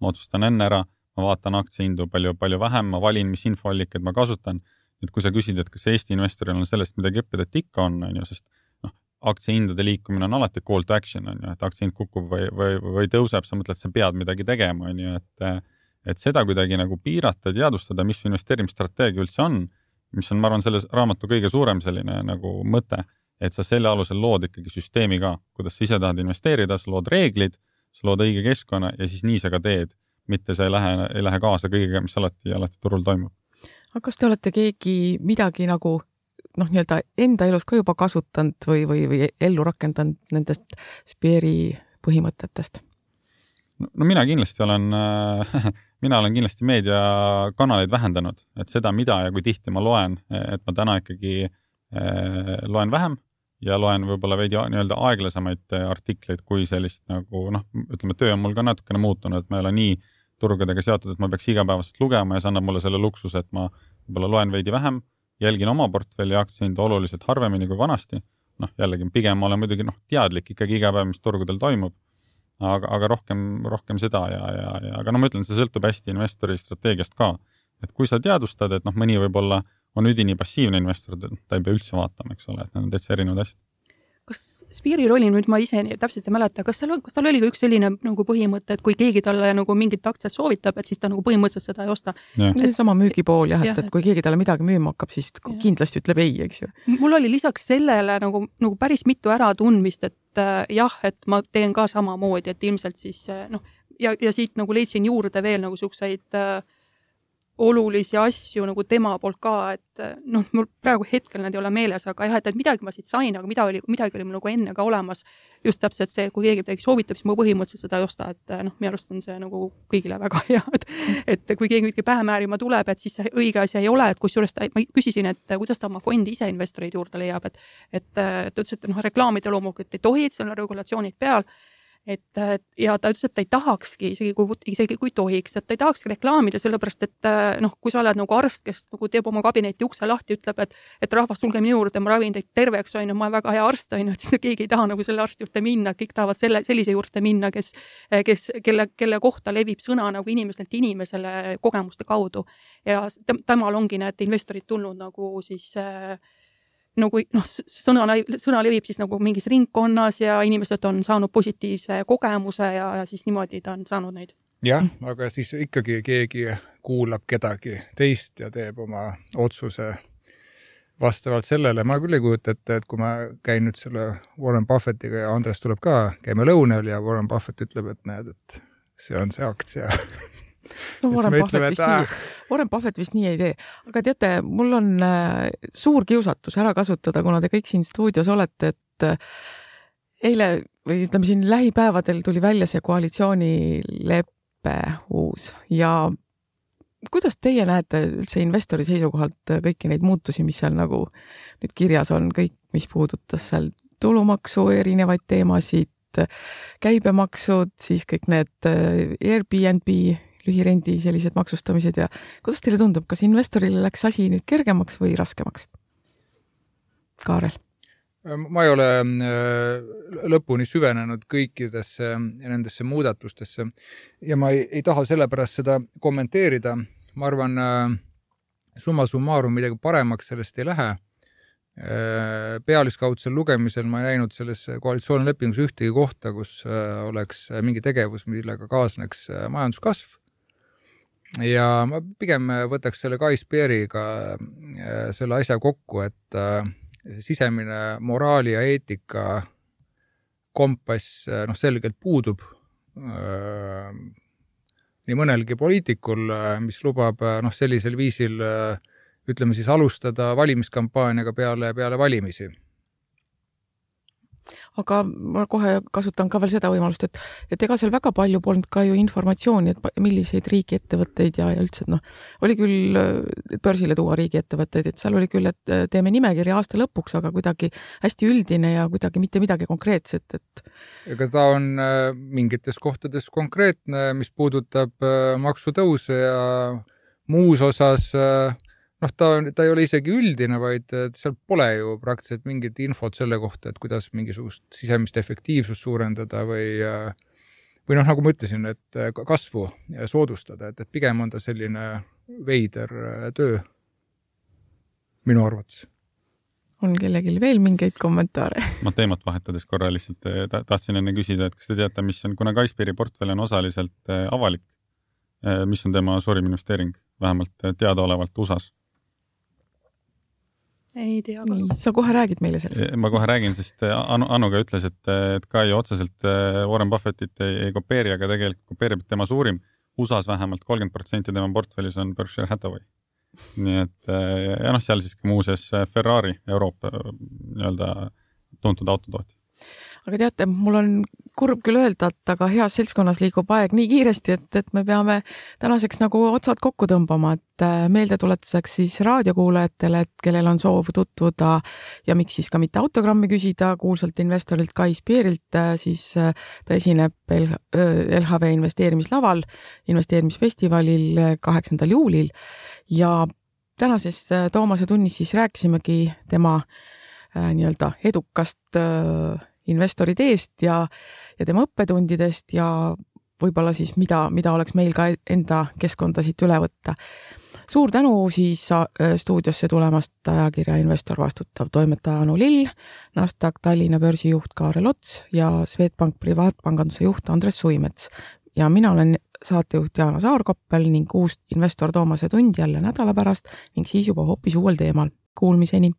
ma otsustan enne ära, ma vaatan aktsiahindu palju, palju vähem, ma valin, mis infoallikaid ma kasutan et kui sa küsid, et kas Eesti investoril on sellest midagi õppida, et ikka on, on ju, sest noh, aktsiahindade liikumine on alati call to action on ju, et aktsiahind kukub või, või, või tõuseb, sa mõtled, sa pead midagi tegema, on ju, et et seda kuidagi nagu piirata teadvustada, mis su investeerimisstrateegia üldse on, mis on, ma arvan, selles raamatu kõige suurem selline nagu mõte, et sa selle alusel lood ikkagi süsteemi ka, kuidas sa ise tahad investeerida, sa lood reeglid, sa lood õige keskkonna ja siis nii sa ka teed, mitte sa ei lähe, ei lähe kaasa kõigega, mis alati, alati turul toimub. Aga kas te olete keegi midagi nagu noh, nii-öelda enda elus ka juba kasutanud või, või, või ellu rakendanud nendest Speari põhimõtetest? no mina kindlasti olen äh, <laughs> mina olen kindlasti meediakanaleid vähendanud, et seda, mida ja kui tihti ma loen, et ma täna ikkagi äh, loen vähem ja loen võib-olla veidi nii-öelda aeglasemaid artikleid kui sellist nagu noh, ütleme, töö on mul ka natukene muutunud, et ma ei ole nii turgudega seotud, et ma peaks igapäevaselt lugema ja see annab mulle selle luksuse, et ma võib-olla loen veidi vähem, jälgin oma portfelli aktsiahindu oluliselt harvemini kui vanasti. noh, jällegi pigem ma olen muidugi noh, teadlik ikkagi iga päev, mis turgudel toimub aga, aga rohkem, rohkem seda ja, ja, ja aga no ma ütlen, see sõltub hästi investori strateegiast ka. et kui sa teadvustad, et noh, mõni võib-olla on üdini passiivne investor, ta ei pea üldse vaatama, eks ole, et need on täitsa erinevad asjad kas Spiril oli nüüd, ma ise täpselt ei mäleta, kas tal, kas tal oli ka üks selline nagu põhimõte, et kui keegi talle nagu mingit aktsiat soovitab, et siis ta nagu põhimõtteliselt seda ei osta? seesama müügipool jah, et, et kui keegi talle midagi müüma hakkab, siis ja. kindlasti ütleb ei, eks ju. mul oli lisaks sellele nagu, nagu päris mitu äratundmist, et äh, jah, et ma teen ka samamoodi, et ilmselt siis äh, noh, ja, ja siit nagu leidsin juurde veel nagu siukseid äh, olulisi asju nagu tema poolt ka, et noh, mul praegu hetkel need ei ole meeles, aga jah, et, et midagi ma siit sain, aga mida oli, midagi oli mul nagu enne ka olemas. just täpselt see, kui keegi midagi soovitab, siis ma põhimõtteliselt seda ei osta, et noh, minu arust on see nagu kõigile väga <laughs> hea, et et kui keegi midagi pähe määrima tuleb, et siis see õige asi ei ole, et kusjuures ma küsisin, et kuidas ta oma fondi ise investoreid juurde leiab, et et ta ütles, et noh, reklaamida loomulikult ei tohi, et seal on regulatsioonid peal et ja ta ütles, et ta ei tahakski, isegi kui, isegi kui tohiks, et ta ei tahakski reklaamida, sellepärast et noh, kui sa oled nagu arst, kes nagu teeb oma kabineti ukse lahti, ütleb, et et rahvas, tulge minu juurde, ma ravin teid terveks, on ju, ma olen väga hea arst, on ju, et siis keegi ei taha nagu selle arsti juurde minna, kõik tahavad selle, sellise juurde minna, kes, kes, kelle, kelle kohta levib sõna nagu inimeselt inimesele kogemuste kaudu. ja temal ongi need investorid tulnud nagu siis äh, nagu noh, sõna, sõna levib siis nagu mingis ringkonnas ja inimesed on saanud positiivse kogemuse ja, ja siis niimoodi ta on saanud neid. jah, aga siis ikkagi keegi kuulab kedagi teist ja teeb oma otsuse vastavalt sellele, ma küll ei kujuta ette, et kui ma käin nüüd selle Warren Buffettiga ja Andres tuleb ka, käime lõunal ja Warren Buffett ütleb, et näed, et see on see aktsia <laughs> no Warren Buffett vist nii, ah. Warren Buffett vist nii ei tee, aga teate, mul on äh, suur kiusatus ära kasutada, kuna te kõik siin stuudios olete, et äh, eile või ütleme siin lähipäevadel tuli välja see koalitsioonilepe uus ja kuidas teie näete üldse investori seisukohalt kõiki neid muutusi, mis seal nagu nüüd kirjas on, kõik, mis puudutas seal tulumaksu erinevaid teemasid, käibemaksud, siis kõik need äh, Airbnb lühirendi sellised maksustamised ja kuidas teile tundub, kas investorile läks asi nüüd kergemaks või raskemaks? Kaarel ma ei ole äh, lõpuni süvenenud kõikidesse nendesse muudatustesse ja ma ei, ei taha sellepärast seda kommenteerida. ma arvan, äh, summa summarum midagi paremaks sellest ei lähe. Äh, pealiskaudsel lugemisel ma ei näinud selles koalitsioonilepingus ühtegi kohta, kus oleks mingi tegevus, millega kaasneks majanduskasv ja ma pigem võtaks selle Guy Speariga äh, selle asja kokku, et äh, sisemine moraali ja eetika kompass äh, noh, selgelt puudub nii mõnelgi poliitikul, mis lubab noh, sellisel viisil ütleme siis alustada valimiskampaaniaga peale, peale valimisi aga ma kohe kasutan ka veel seda võimalust, et, et ega seal väga palju polnud ka ju informatsiooni, et milliseid riigiettevõtteid ja, ja üldse, et noh, oli küll börsile tuua riigiettevõtteid, et seal oli küll, et teeme nimekirja aasta lõpuks, aga kuidagi hästi üldine ja kuidagi mitte midagi konkreetset, et. ega ta on äh, mingites kohtades konkreetne, mis puudutab äh, maksutõuse ja muus osas äh, noh, ta, ta ei ole isegi üldine, vaid seal pole ju praktiliselt mingit infot selle kohta, et kuidas mingisugust sisemist efektiivsust suurendada või või noh, nagu ma ütlesin, et kasvu soodustada, et, et pigem on ta selline veider töö. Minu arvates. On kellelgi veel mingeid kommentaare? <laughs> ma teemat vahetades korra lihtsalt tahtsin enne küsida, et kas te teate, mis on, kuna Kaispiri portfell on osaliselt avalik, mis on tema suurim investeering, vähemalt teadaolevalt USA-s ei tea ka. sa kohe räägid meile sellest? ma kohe räägin, sest äh, Anu, Anu ka ütles, et, et Kai otseselt äh, Warren Buffettit ei, ei kopeeri, aga tegelikult kopeerib tema suurim, USA-s vähemalt kolmkümmend protsenti tema portfellis on Berkshire Hathaway. nii et äh, ja noh, seal siis ka muuseas Ferrari, Euroopa nii-öelda tuntud autotootja aga teate, mul on kurb küll öelda, et aga heas seltskonnas liigub aeg nii kiiresti, et, et me peame tänaseks nagu otsad kokku tõmbama, et äh, meeldetuletuseks siis raadiokuulajatele, et kellel on soov tutvuda ja miks siis ka mitte autogrammi küsida kuulsalt investorilt Kai Spierilt, äh, siis äh, ta esineb LHV investeerimislaval investeerimisfestivalil kaheksandal juulil. Ja tänases Toomase tunnis siis rääkisimegi tema nii-öelda edukast investori teest ja, ja tema õppetundidest ja võib-olla siis mida, mida oleks meil ka enda keskkonda siit üle võtta. suur tänu siis äh, stuudiosse tulemast ajakirja Investor vastutav toimetaja Anu Lill, Nasdaq Tallinna börsijuht Kaarel Ots ja Swedbank privaatpanganduse juht Andres Suimets. ja mina olen saatejuht Jaana Saarkoppel ning uus investor Toomase tund jälle nädala pärast ning siis juba hoopis uuel teemal. Kuulmiseni!